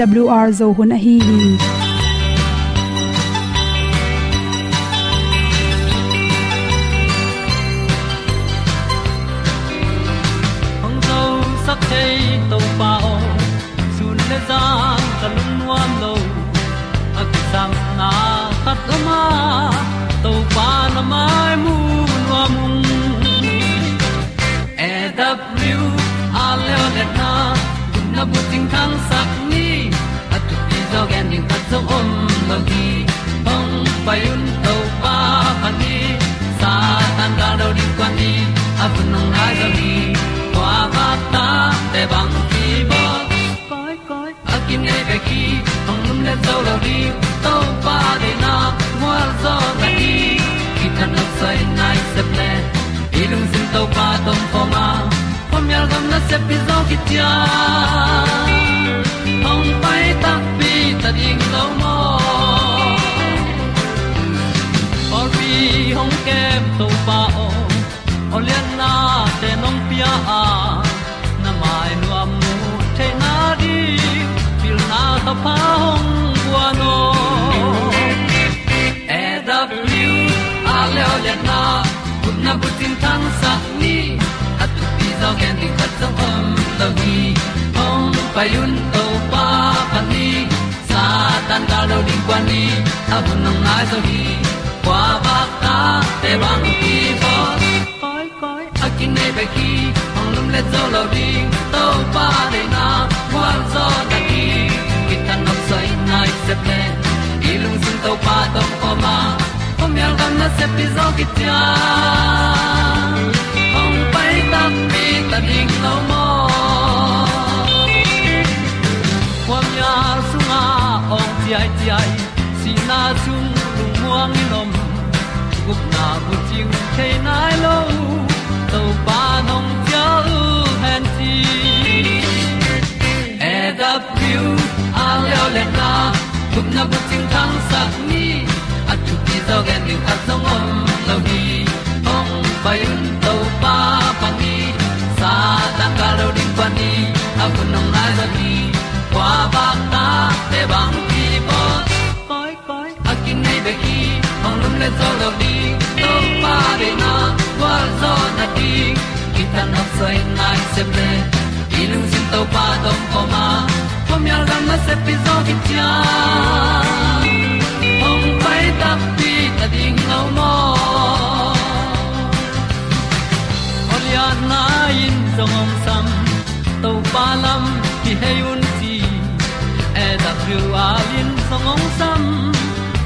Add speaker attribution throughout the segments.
Speaker 1: awr zo hun a hi hi
Speaker 2: hong zo sak chei to pa o sun le za ka lun nuam lo a ki sam na khat o ma to pa na mai mu nuam e da a le o le na na bu ting tang hong pai un to pa pa ni sa tan ga do di kwan ni a bu nong ai zo ni kwa ba ta te bang ki bo koi koi a kim nei be ki hong lum le zo lo di to pa de na mo zo ta ni ki tan no sai nai se ple ilung sin to pa tom pa ma. Pom yal gam na se pi zo ki tia hong pai ta pi ta ding lo mo to pa o olian na te nong pia a na mai nu am mu te na di pil na ta pa hong bua no e w, a le olian na kun na bu tin tan sa ni. At tu pi zo gen di khat zo om lo gi hong pai un to pa pan ni. Sa tan da lo ding kwan ni, a bu nang mai zo gi ta te bang ki bo koi koi a kin nei be ki hong lum le zo lo ding to pa de na kwa zo ta ki ki tan nok sai nai se ple ilung sun to pa tom ko ma. Pom yal gam na se pi zo ki tia hong pai ta pi ta ding lo mo Kwam ya sunga ong ti ai ti ai. Si na chung lu muang ni nom na bu te nai lo to pa nong pia u han ti e da piu a leo le na cùng na bu ting tang sat ni at tu pi zo gen ni at song om lo ni ong pai un to pa pa ni sa tan ga lo ding pa ni. A bu nong lai za ni kwa ba ta te bang ki bo koi koi a kin nei be ki le zo lo di to pa de na kwa zo na ti ki ta na sai nai se ple i lung sin to pa tom ko ma. Pom yal gam na se pi zo ki tia ong pai ta pi ta ding lo mo Olia na in song om sam to pa lam ki hay un ti e da through all in song om sam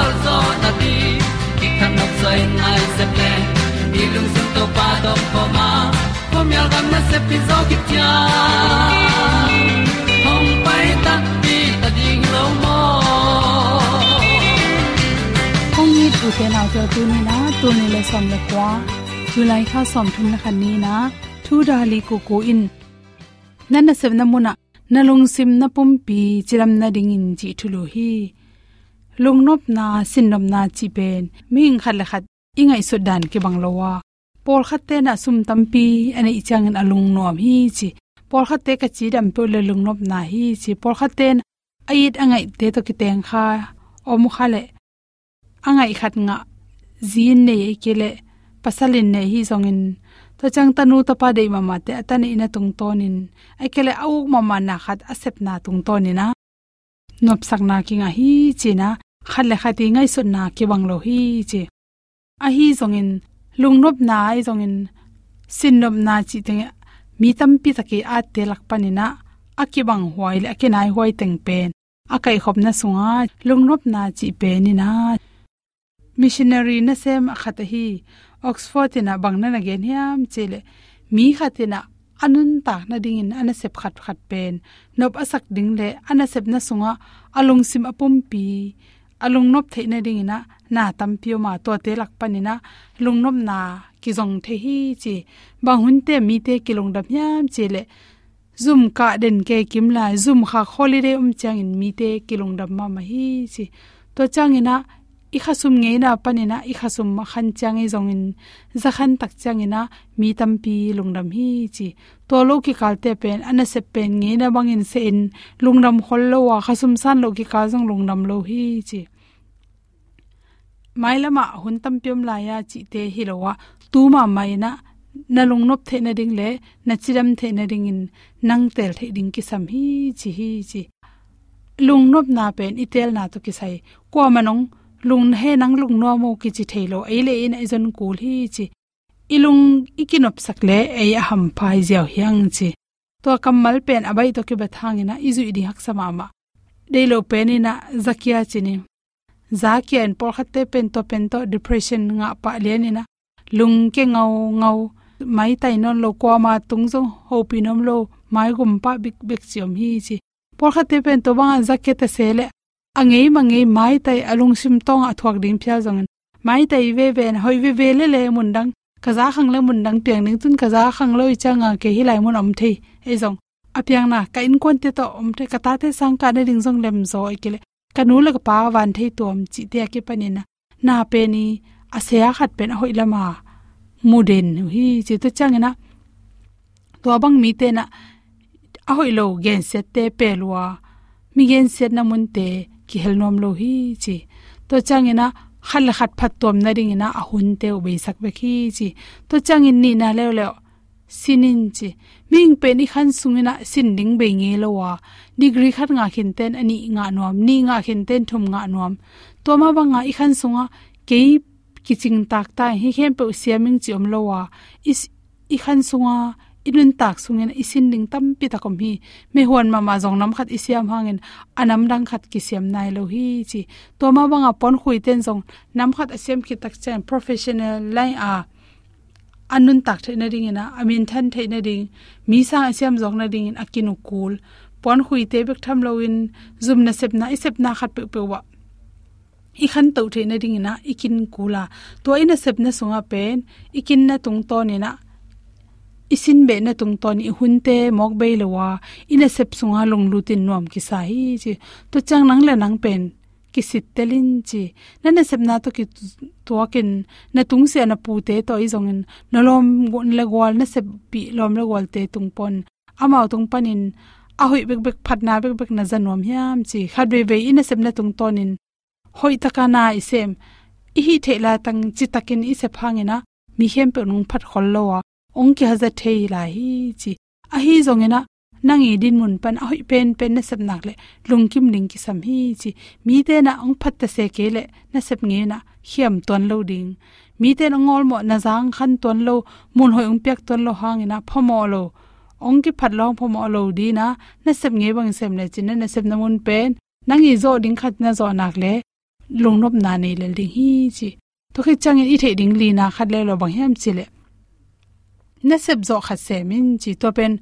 Speaker 2: wa zo na ti ki kan nok sai nai se ple ni lung sun to pa to pa ma. Ko mi al gam na se pi zo ki tia hong pai ta ti ta ding lo mo
Speaker 1: kong ni tu te na te tu ni na tu ni le som le kwa julai kha som thum na khan ni na thu da li ku ku in. Nan na sem na muna na lung sim na pum pi chiram na ding in chi thulu hi lung nop na sin nop na chi pen ming khat le khat ingai su dan ke bang lowa por khat te na sum tampi ane ichang an alung nom hi chi. Por khat te ka chi dam pe le lung nop na hi chi. Por khat ten ait angai te to ki teng kha. Om khale angai khat nga zin ne kele pasalin ne hi zongin. To chang tanu to pa dei mama te atani ina tung tonin. Ai kele au mama na khat asep na tung tonina nop sak na ki nga hi china khalle khati ngai su na ki banglo hi chi a hi zongin lungnop na ai zongin sinnop na chi te mi tam pi taki a te lak panina akibang huai le akinai huai teng pen. Akai khop na sunga lungnop na chi pe ni na. Missionary na sem khata hi oxford ina bangna na gen hiam chele mi khatina anun tak na ding in ana sep khat khat pen. Nop asak ding le ana sep na sunga alung sim apum pi. Alung nop the na ding na na tam pio ma to te lak panina lung nop na ki zong the hi chi ba hun te mi te ki lung dap nyam che le zoom ka den ke kim la zoom kha holiday um chang in mi te ki long dam ma ma hi chi to chang ina i khasum nge na panina i khasum ma khan changi zongin zong in za khan tak chang na mi tampi pi hi chi to lo ki kalte pen ana se pen nge na bangin se in lungram hol lo wa khasum san lo ki ka jong lungram lo hi chi mailama, hun tampiom la ya chi te hi lo wa tu ma mai na na lung nop the na ding le na chiram the na ding in nang tel the ding ki sam hi chi hi chi lung nop na pen, itel na to ki sai ko manong lung he nang lung no mo ki chi thelo. E le in aizon kul hi chi ilung ikinop sakle ấy ham phai jaw hyang chi. To kamal pen abai to ke bathangina izu idi hak sama ma deilo penina zakia chini zakia en por khatte pen to pen to depression nga pa lenina lung ke ngau ngau mai tai non lo kwa ma tung zo ho pinom lo mai gum pa bik big chiom hi chi. Por khatte pen to banga zakia ta sele angei mangei mai tai alung sim tong a ding phya zong mai tai ve ve hoi ve ve le le mun dang kaza khang le mun dang piang ning tun kaza khang loi changa ke hi lai mun om thei e zong apiang na ka in kon te to om te kata te sang ka ne ding zong lem zo ikele kanu la pa wan thei tom chi te ki panina na pe ni asea khat pen hoi lama muden hi chi to changena to bang mi te na a lo gen set te pe mi gen set na mun te ki helnom lo hi chi. To changena khal khat phat tom na ring ina ahun te ubei sak be khi chi. To changin ni na le le sinin chi. Ming pe ni khan sungina sin ding be nge lo wa. Degree khat nga khin ten ani nga nom ni nga khin ten thum nga nom to ma ba nga i khan sunga ke kiching tak ta. Hi khem pe siaming chi om lo wa. Is i khan sunga inun tak sungen isin ding tam pi ta kom hi me huan ma ma jong nam khat isiam hangin anam dang khat ki siam nai lo hi chi to ma banga pon khui ten jong nam khat asiam ki tak chen professional lai a anun tak the na ring ina amin than the na ring mi sa asiam jong na ring in akinu kul pon khui te bek tham lo in zum na sep na isep na khat pe pe wa i khan to the na ring ina ikin kula to ina sep na sunga pen ikin na tung to ni na isin be na tung ton i hunte mok be lewa ina sep sunga long lutin nom ki sa hi chi. To chang nang le nang pen. Ki sit telin chi. Na na sep na to ki to kin na tung se na pu te to i zong in na lom gon le gol na sep pi lom le gol te tung pon. Amao tung panin a hoi bek bek phat na bek bek na zanom hiam chi. Khat be be ina sep na tung ton in. Hoi takana isem i hi thela tang chi takin i se phangena mi hem pe nung phat khol lo wa ong ki haza thei la hi chi. A hi zongena nang i din mun pan a hoi pen pen na sep nak le lung kim ling ki sam hi chi. Mi te na ong phat ta se ke le na sep nge na hiam ton lo ding. Mi te na ngol mo na jang khan ton lo, mun hoi ong pek ton lo hang ina phomo lo. Ong ki phat long phomo lo di na na sep nge bang sem le chin na sep na mun pen. Nang i zo ding khat na zo nak le lung nop na nei le ding hi chi. To khi chang e i the ding li na khat le lo bang hem chi le na sep zo kha semin chi to pen.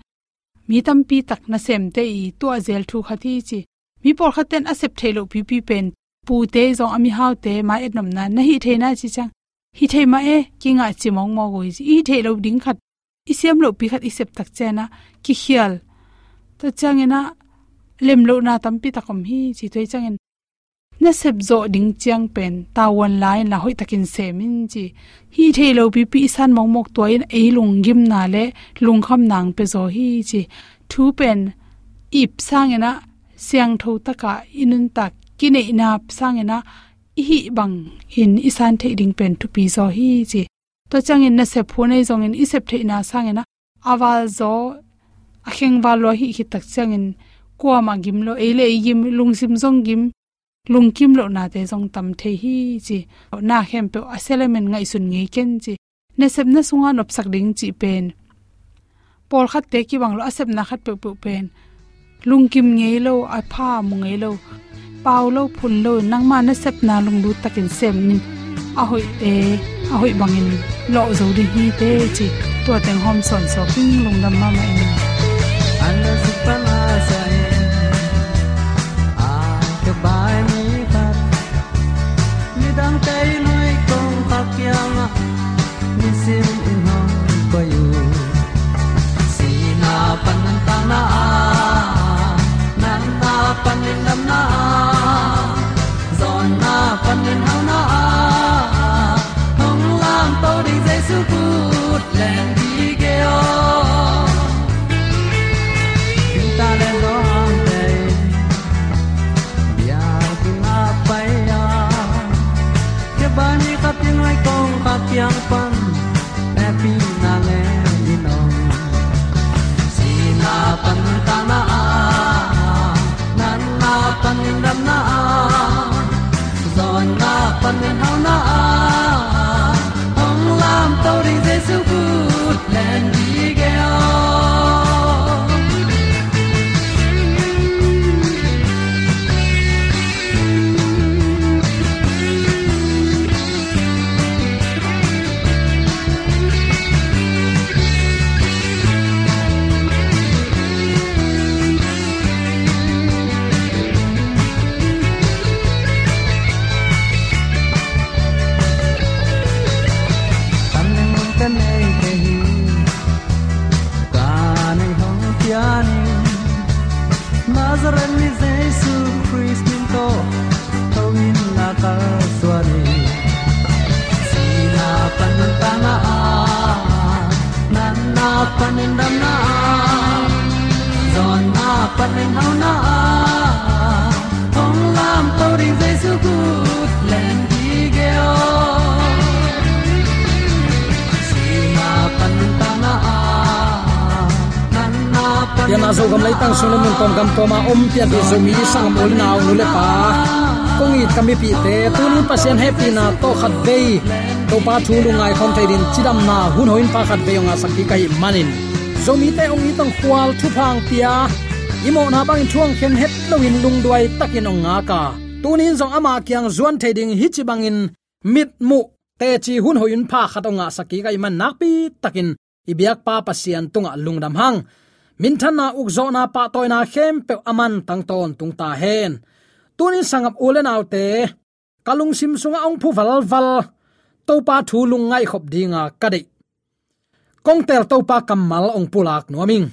Speaker 1: Mi tam pi tak na sem te i to azel thu kha thi chi. Mi por kha ten asep thelo pi pi pen. Pu te zo ami hau te ma et nam na. Na hi the na chi chang. Hi the ma e ki nga chi mong mo go i the lo ding khat. I sem lo pi khat i sep tak chena. Ki khial. Ta chang ena lem lo na tam pi takom hi chi toi chang en na sep zo ding chiang pen tawon lai la hoi takin semin chi. Hi thelo pi pi san mong mok to in ei lung gim na le, lung kham nang pe zo hi chi. Thu pen, ip sang ena, siang tho taka inun tak kine ina sang ena hi bang in isan the ding pen tu pi zo hi chi. To chang in na se phone zong in isep the ina sang ena, awal zo akheng wa lo hi hi tak chang in kwa ma gim lo ele gim, lung sim zong gim lungkim lo na te jong tam the hi chi na hem pe aselemen ngai sun ngi ken chi ne sep na sunga nop sak ding chi pen. Pol khat te ki bang lo asep na khat pe pu pen. Lungkim nge lo a pha mu nge lo. Pau lo, phun lo, nang ma na sep na lung lu takin sem ni
Speaker 2: a hoi te a hoi bangin lo zo di hi te chi to teng hom son so ping lung dam ma ma in
Speaker 3: toma om pia di zomi sang mol nau nu le pa. Kongi kami pi te tunin pasien happy na to khat ve to pa thu lu ngai khom thai din chidam na hun hoin pa khat ve nga sakki kai manin. Zomi te ong i tong khwal thu phang pia. Imo na bang thuang khen het lowin lung duai takin ong nga ka. Tunin zong ama kyang zuan thai ding hi chi bangin mit mu te chi hun hoin pa khatonga sakki kai man nak pi takin. Ibyak pa pasian tunga lungdam hang min thana ukzo na pa toina khem pe aman tang ton tung ta hen. Tunin sangap ulen autte kalung sim sunga ong phu val val to pa thu lung ngai khop dinga kadi. Kong tel to pa kamal ong pulak nuaming.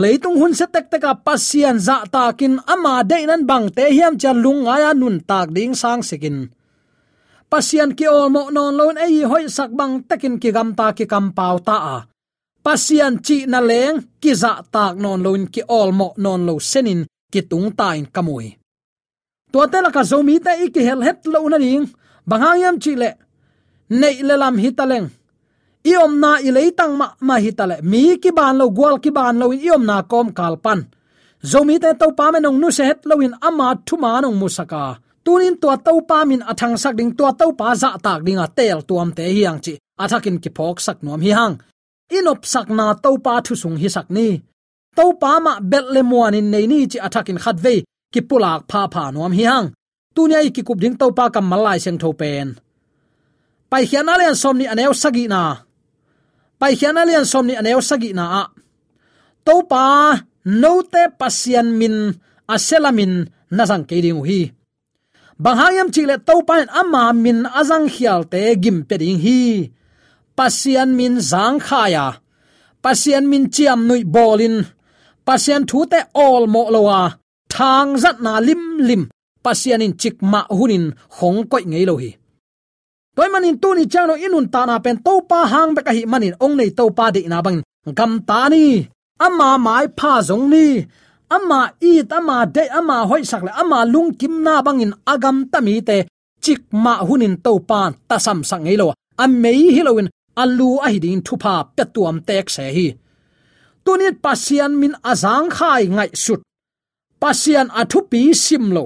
Speaker 3: Leitung hun se tek teka pasian za takin ama de nan bang te hiam chan lung ya nun tak ding sang sekin pasian ki ol mo non lon ei hoi sak bang takin ki gam ta ki kam pau ta a pasian chi na leng, ki za tak non loin, ki all mo non lo senin, ki tung tain kamui to te la ka zomi ta ik hel het lo na ding banghayam chi le, nei le lam hitaleng iom na ilei tang ma ma hitale mi ki ban lo, gwal ki ban lo iom na kom kalpan zomi te to pa menong nu se het lo in, ama thuma nong musaka tunin tua to pa min athang sak ding, tua to pa za tak ding a tel tuam te hiang chi. Athakin ki phok sak nuam hi hang inop sakna na pa thu sung hi sakni topa pa ma bet muan in nei ni chi athakin khat ve, ki pulak pha pha nom hi hang. Tunia ki kup ding topa kam malai seng tho pen. Pai khian alian somni aneu sagi na. Pai khian alian somni aneu sagi na a. Topa no te pasian min aselamin nazang ke ding hi. Banghayam chile topa ama min azang hial te gim pe ding hi pasian min zang khaya pasian min chiam nui bolin. Pasian thu te all mo lowa thang zat na lim lim. Pasian in chik ma hunin khong koi ngei lo hi. Toy manin tu ni chano inun ta na pen to pa hang be ka hi manin ong nei to pa de na bang. Gam ta ni. Ama mai pha zong ni. Ama i tama de, ama hoi sak le, ama lung kim na bangin agam tami te. Chik ma hunin to pan ta sam sang ngei lo a mei hilowin alu a hi ding thupa petuam tek se hi. Tunit pasian min azang khai ngai sut. Pasian athu pi sim lo.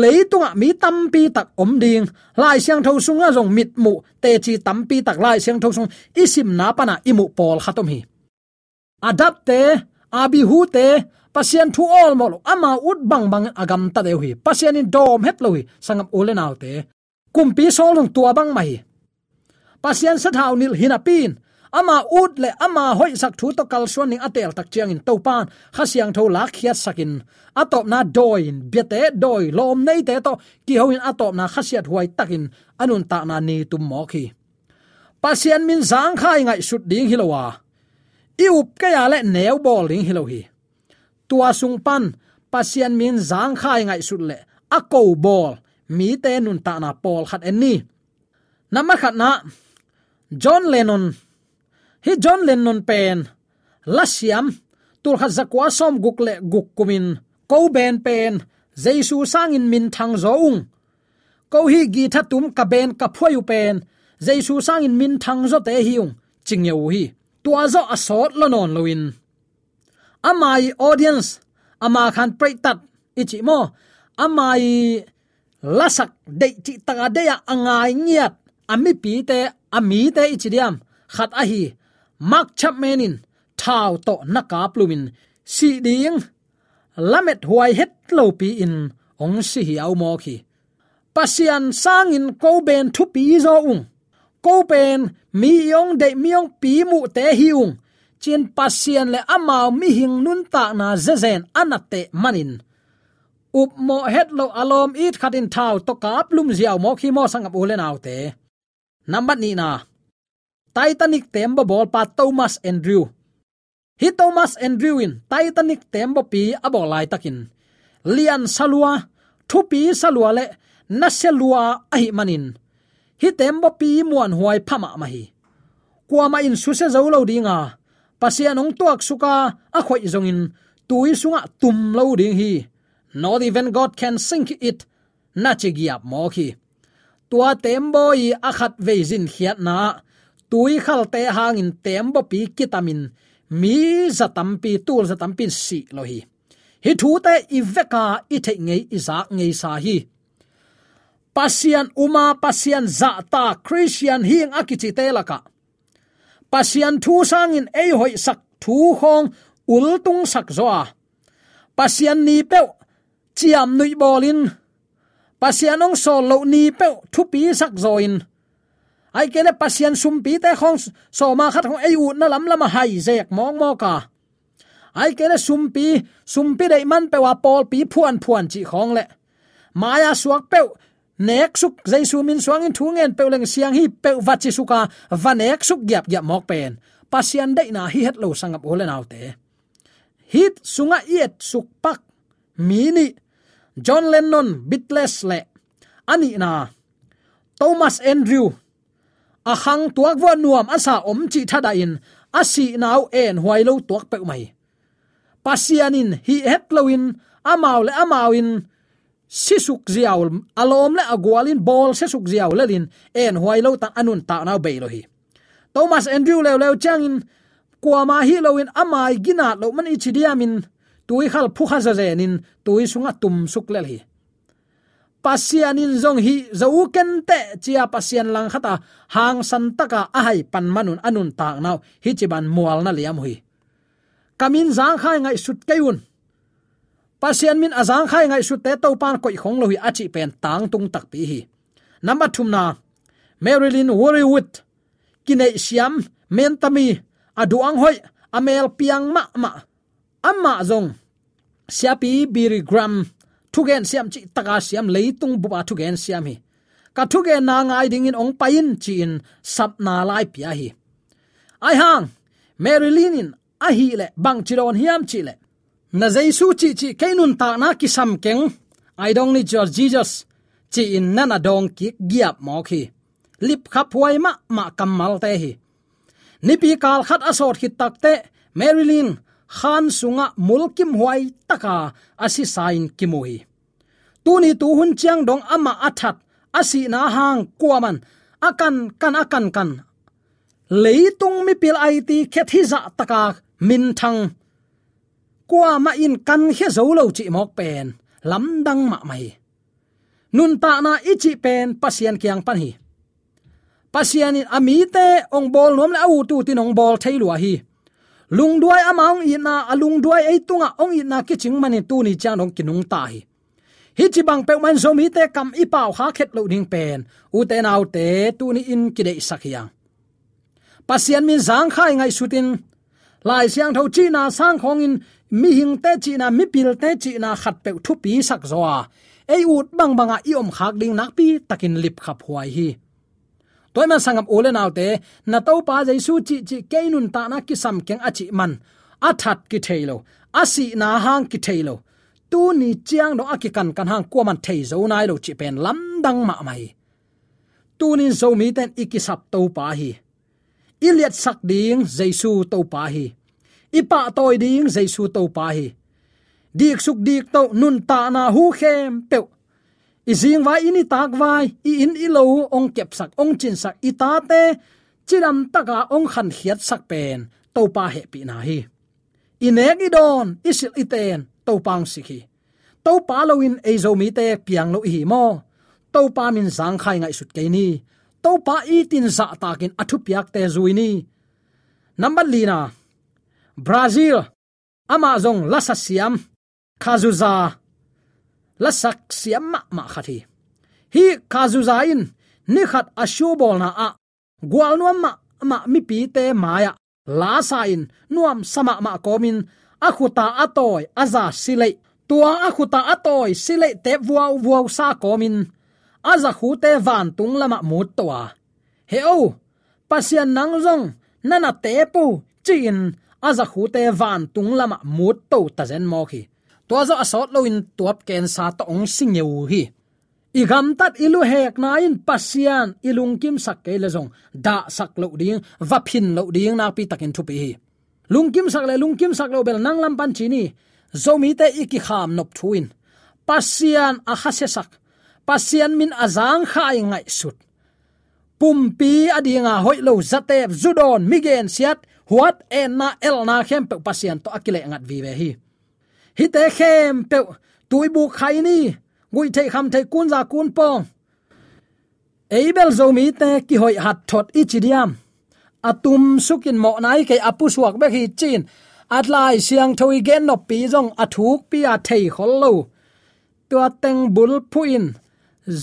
Speaker 3: Leitunga mi tampi tak om ding. Lai siang tho sunga jong mit mu. Te chi tampi tak lai siang tho sung. Isim na pana imu pol khatom hi. Adap te, abi hu te, pasian thu all mo ama ut bang bang agam ta deu hi. Pasian in dom het lo hi. Sangam ole naw te. Kumpi solung tua bang mai pasian sa thau nil hinapin ama ut le ama hoi sak thu to kal suan ning atel tak chiang in to pan kha siang tho lak khiat sakin atop na doin. Biate doi. Lom nei te to. Ki hoin atop na khasiat huai takin anun ta na ni tum mo khi pasian min zang khai ngai sut ding hilowa iup ka ya le neu bol ding hilo hi. Tua sung pan. Pasian min zang khai ngai sut le akou bol. Mi te nun ta na pol khat en ni. Nama khat na john lennon. Hi john lennon pen. La siam. Tur kha zakwa som gukle guk kumin. Ko ben pen. Jesu sang in min thang zoung. Ko hi gi tha tum ka ben ka phoi pen. Jesu sang in min thang zo te hi ung ching yeu hi. Tua zo asot lo non loin amai audience. Ama khan pray tat. Ichi mo. Amai lasak de chi ta de ya angai ngiat. Ami pi te ami te ichidiam khat a hi. Mak chap menin thao to naka plumin. Si ding, lamet huai het lo pi in, ong si hi au mo khi. Pasian sangin ko ben thu pi zo ung. Ko ben, mi yong de mi yong pi mu te hi ung. Chin pasian le amao mi hing nun ta na zezen anate manin. Up mo het lo alom it khatin thau to kap lum ziaw mo khi mo ule ulen autte number ni na. Titanic tembo bol pa thomas andrew. Hi thomas andrew in titanic tembo pi abo lai takin. Lian salua thu pi salua le na selua ahi manin. Hi tembo pi muan huai phama ma hi ma in su se zo lo dinga pasian ong tuak suka a khoi zongin tui sunga tum lo ding hi. Not even god can sink it. Na che giap mo khi tua tembo i akhat veizin khiat na. Tui khal te hangin tembo pi kitamin. Mi zatampi tul zatampi si lohi hi. Thu te iveka i the ngei izak ngei sa hi. Pasian uma, pasian za ta, christian hing akichi telaka pasian thu sangin ei hoi sak thu khong ul tung sak zoa. Pasian ni pe chiam nui bolin pasianong so lo ni pe thu pi sak zoin. Ai ke le pasian sum pi te khong so ma khat khong ei u na lam lama hai zek mong mo ka. Ai ke le sum pi sum pi dei man pe wa pol pi phuan phuan chi khong le. Maya suak pe nek suk jaisu min suang in thungen pe leng siang hi pe va chi suka, va nek suk gyap gyap mok pen. Pasian dei na hi het lo sangap ole naute hit sunga iet suk pak mini john lennon bitless le ani na. Thomas andrew. A hang tuak wa nuam asa om chi thada in. Asi nau en huai lo tuak pe mai. Pasianin hi het loin amau le amawin sisuk ziaw alom le agwalin bol sisuk ziaw lelin en huai lo ta anun ta nau be lo hi. Thomas andrew le le changin kwama hi loin amai gina lo man ichidiamin tui khal phu kha za zenin, tui sunga tum suk le hi pasianin zong hi zau ken te, chia pasian lang khata, hang san taka a hai pan manun anun tak naw hi chiban mual na liam hui. Kamin zang khai ngai sut kayun pasian min azang khai ngai sut te to pan koi khong lo hi achi pen tang tung tak pi hi. Number thum na, marilyn worrywood kine siam, mentami, aduang hoi, amel piang ma ma amma zong. Siapi biri gram thugen siam chi taka siam leitung buba thugen siam hi. Ka thugen na ngai ding in ong pain chi in sap na lai pia hi. Ai hang marilyn in, a hi le, bang chiron hiam chi le. Na jaisu chi chi kainun ta na ki sam keng. Ai dong ni your jesus. Chi in nana dong ki giap mo khi lip khap huai ma ma kamal te hi. Nipi kal khat asot hi takte marilyn khan sunga mulkim huai taka asi sain kimui tuni tu hun chiang dong ama athat asi na hang kuaman akan kan akan kan. Leitung mi pil ai ti khet taka min thang. Kwa ma in kan he zo lo chi mok pen lam dang ma mai. Nun ta na ichi pen pasian kyang pan hi. Pasian in amite ong bol nom la u tu tin ong bol thailua hi lung duai amang ina alung duai ei tunga ong ina kiching mani tu ni chang dong kinung ta hi. Hi chi bang pe man zomi te kam i pau kha khet lo ding pen. U te nau te tu ni in ki dei sakhiang pasian min zang khai ngai sutin lai siang tho chi na sang khong in, mi hing te chi na, mi pil te chi na khat pe thu pi sak zoa ei ut bang banga i om khak ding nak pi takin lip khap huai hi toy man sangam ole naw na to pa jaisu chi chi keinun ta na ki sam keng achi man. Athat ki thailo asi na hang ki thailo tu ni chiang no aki kan hang kwa man thei zo nai lo chi pen lam dang ma mai. Tu ni zo mi ten ikisap to pa hi. Iliat sak ding jaisu to pa hi. Ipa toy ding jaisu to pa hi. Dik suk dik to nun ta na hu khem pe izing vai ini tak vai? I in i lo, ong kep sak, ong chin sak, i ta te. Chiram taka ong khan hiat sak pen to pa he pi na hi. Inek i don isil iten to pang sikhi to pa lo in e zo mi te, piang lo hi mo. To pa min zang khai ngai sut ke ni. To pa i tin za takin athu piak te zui ni. Number lina brazil. Amazon lasa siam la sak siam ma ma khathi hi khazuza in ni khat ashu bol na a. Gwal nuam ma ma mi pi te maya la sa in nuam sama ma komin. Akhuta atoy aza silei. Tua akhuta atoy silei te vua vuaw sa komin. Aza khu te van tung lama mut towa he o, pasian nang zong, nana te pu, chin. Aza khu te van tung lama mut to ta zen mo khi to zo asot lo in tuap ken sa to ong sing yeu hi. I gam tat ilu hek na in pasian ilung kim sak ke le zong. Da sak lo ding, va phin lo ding na pi takin thu pi hi. Lung kim sak le, lung kim sak lo bel nang lam pan chi ni. Zomi te iki kham nop thuin. Pasian a khase sak. Pasian min azang khai ngai sut. Pumpi adinga hoilo zatep zudon migen siat. Huat en na el na khem pe pasian to akile ngat vi ve hi hi te khem pe tui bu khai ni. Ngui thei kham thei kun za kun pong. Eibel zo mi te ki hoi hat thot ichidiam atum sukin mo nai ke apu suak be hi chin. Atlai siang thoi gen no pi jong athuk pi a thei khol lo. Tua teng bul phuin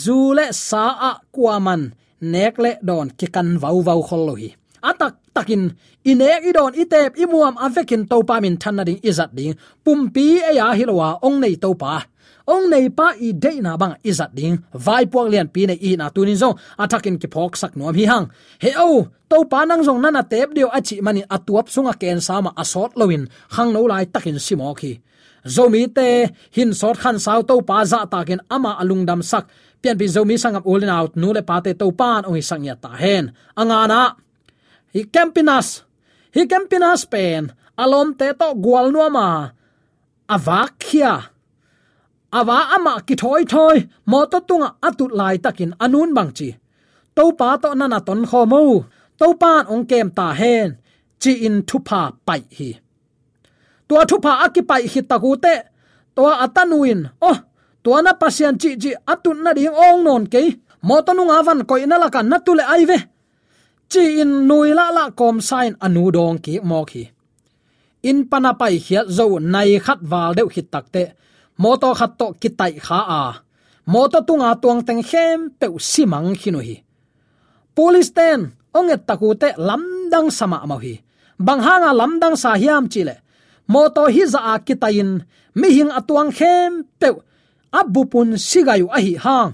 Speaker 3: zu le sa a kwaman nek le don ki kan vau vau khol lo hi atak takin inek idon itep imuam avekin topa min thanna ding izat ding. Pumpi e ya hilwa ong nei topa ong nei pa i de na bang izat ding. Vai puak lian pi nei i na tunin zo atakin ki phok sak nuam hi hang. He o to pa nang zong nana tep dio achi mani atuap sunga ken sama asot lowin hang no lai takin simo khi zomi te, hin sort khan sau to pa za takin ama alung dam sak. Pian pi zomi sangam ulin out, nu le pa te to pan ong sang ya ta hen. Angana hi campinas hi campinas pen alom te to gwal no ma avakhia awa ama ki thoi. Thoi mo to tunga atut lai takin anun bangchi. To pa to nana ton kho mo to pan ong kem ta hen. Chi in thupa pai hi. Tua thupa akipai hi taku te. Tua atanuin. Oh tua na pasian chi chi atun na ding ong non ke. Mo to nu avan koi ina la kan na tu le ai ve chi in nui la la kom sign anu dong ki mo khi. In pana pai hiat zo nai khat wal deu hit takte moto khat to kitai kha a. Moto tunga tuang teng hem pe simang khinu hi. Police ten, onget takute lamdang sama ma hi. Bang hanga lamdang sa hiam chile moto hi za a kitain mi hing atuang hem pe abupun sigayu ahi hang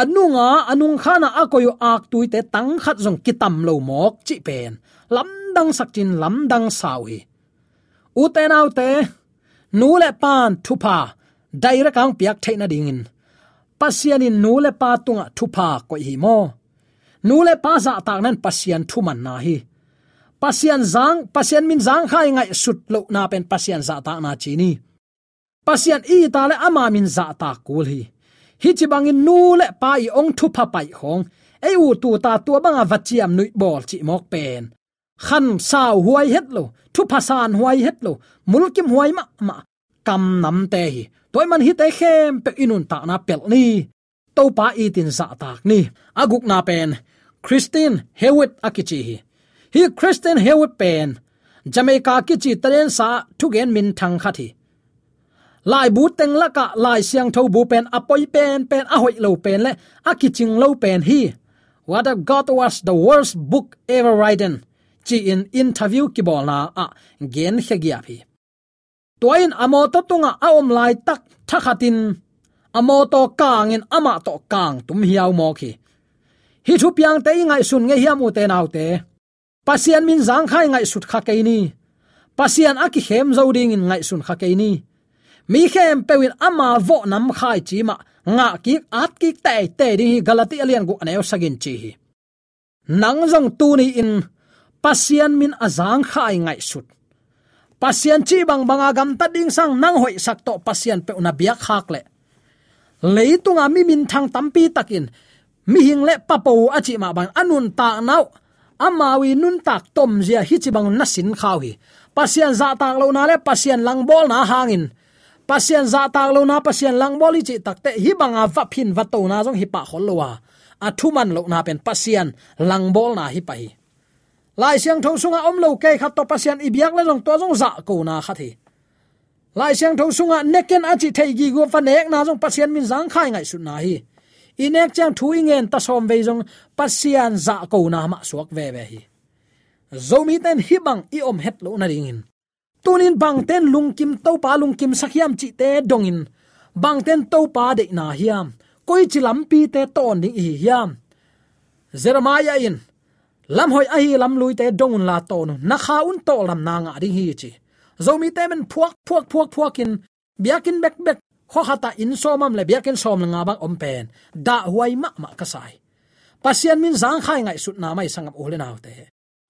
Speaker 3: anunga anung khana akoyu ak tuite tang khat jong kitam lo mok, chi pen. Lamdang sakchin lamdang sawi. Uten autte nule pan thupa daira kang piak theina dingin pasian in nule pa tunga thupa ko hi mo. Nule pa za tak nan pasian thuman na hi. Pasian zang, pasian min zang khai ngai sut lo na pen pasian za ta na chi ni. Pasian i ta le ama min za ta kul hi. Hi chi bangin nu le pa i ong thu pha pai hong ei u tu ta tua banga vachiam nui bol chi mok pen khan sao huai het lo thu pha san huai het lo mulkim huai ma ma kam nam te hi toy man hi te khem pe inun ta na pel ni to pa i tin za tak ni aguk na pen christine hewit akichi hi hi christian hewit pen jamaica kichi tren sa thugen min thang khathi lai bu teng la ka, lai siang tho bu pen apoi pen pen a hoi lo pen le, a kiching lo pen hi. What if god was the worst book ever written. Chi in interview ki bol na, a gen he gi api toin amo to tunga a om lai tak thakhatin amo to kang in ama to kang tum hiaw mo ki hi thu piang te ngai sun nge hiam u te nau te. Pasian min zang khai ngai sut kha ke ni. Pasian aki khem zo ding in ngai sun kha ke ni mi khem pewin ama vo nam khai chi ma, nga ki at ki te te ding hi galati alian gu aneo sagin chi hi. Nang jong tu ni in pasian min azang khai ngai sut. Pasian chi bang banga gam ta ding sang nang hoi sak to pasian pe una biak khak le. Leitunga mi min thang tampi takin, mi hing le papo achi ma ban anun ta nau amawi nun tak tom zia hi chi bang nasin pasian za tak lo na le pasian lang bol na hangin pasien za tak lo na pasien lang boli chi takte hi banga va phin va to na jong hi pa khol lo wa. A thu man lo na pen pasien lang bol na hi pa hi. Lai siang thong sunga om lo ke khat to pasian ibyak le jong to jong za ko na kha thi. Lai siang thong sunga neken achi thei gi go fa nek na jong pasien min jang khai ngai su na hi. Inek chang thu ingen ta som ve jong pasien za ko na ma suak ve ve hi. Zomi ten hi bang i om het lo na ringin tunin bang lungkim topa kim to kim sakhiam chi te dongin bangten bang de na hiam. Koi chilam pi te ton ding hi hiam. Jeremiah in. Lam hoi a hi lam lui te dongun la ton na kha un to lam na nga ding hi chi. Zomi te men phuak phuak phuak phuak in. Biakin bek bek. Kho khata in somam le biakin som nga bang om pen. Da huai ma ma ka sai. Pasian min zang khai ngai sut na mai sangam ole naw te.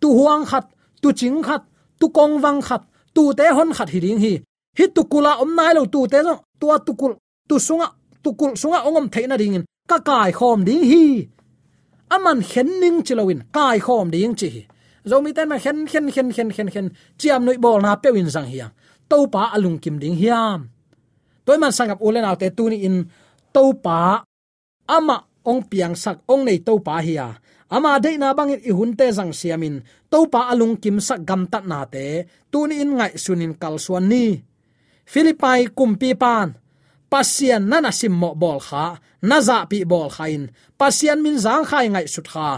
Speaker 3: Tu huang khat, tu ching khat, tu kong wang khat tu te hon khat hi ding hi. Hi tukula om nai lo tu te zo. Tua tu kul tu sunga, tukul sunga ongom theina ding in. Ka kai khom ding hi. Aman khen ning chilawin. Kai khom ding chi zomi ten ma khen khen khen khen khen khen. Chiam noi bol na pewin sang hiang to pa alung kim ding hiam. Toy man sangap ulen autte tuni in. To pa ama ong piang sak ong nei to pa hiya ama de na bangin i hunte jang siamin topa alung kim sak gam tat na te tuni in ngai sunin kal suan ni. Philippai kumpi pan pasian nana simmo bol kha naza pi bol khain pasian min zang khai ngai sut kha.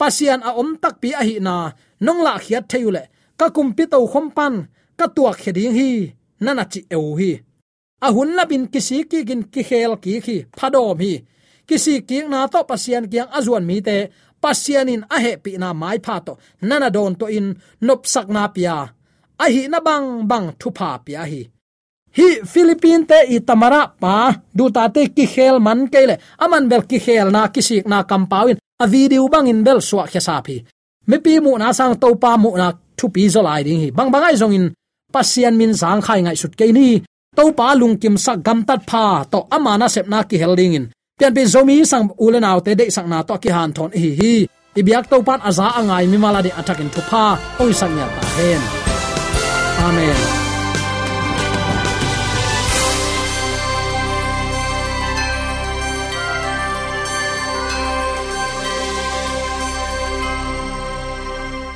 Speaker 3: Pasian a om tak pi a hi na, nong la khiat theule ka kumpi to khom pan, ka tuak kheding hi, nana chi eu hi. A hun la bin kisi ki gin ki khel ki khi phadom hi. Kisi ki na to pasian kiang azuan mi te pasianin a he pi na mai pha to. Nana don to in nop sak na pia. A hi na bang bang thu pha pia hi. Hi, philippine te i tamara pa. Du ta te ki khel man ke le. Aman bel ki khel na kisik na kampawin a video bang in bel swa khe sa phi. Me pi mu na sang to pa mu na thu pi zo lai ding hi. Bang bangai zong in pasian min sang khai ngai sut ke ni. To pa lung kim sak gam tat pha to. Amana sep na ki helding in pian pe zomi sang ulen autte de sang na to ki han thon hi hi. Ibyak to pan aza angai mi mala de attack in thupa oi sang ya ta hen. Amen.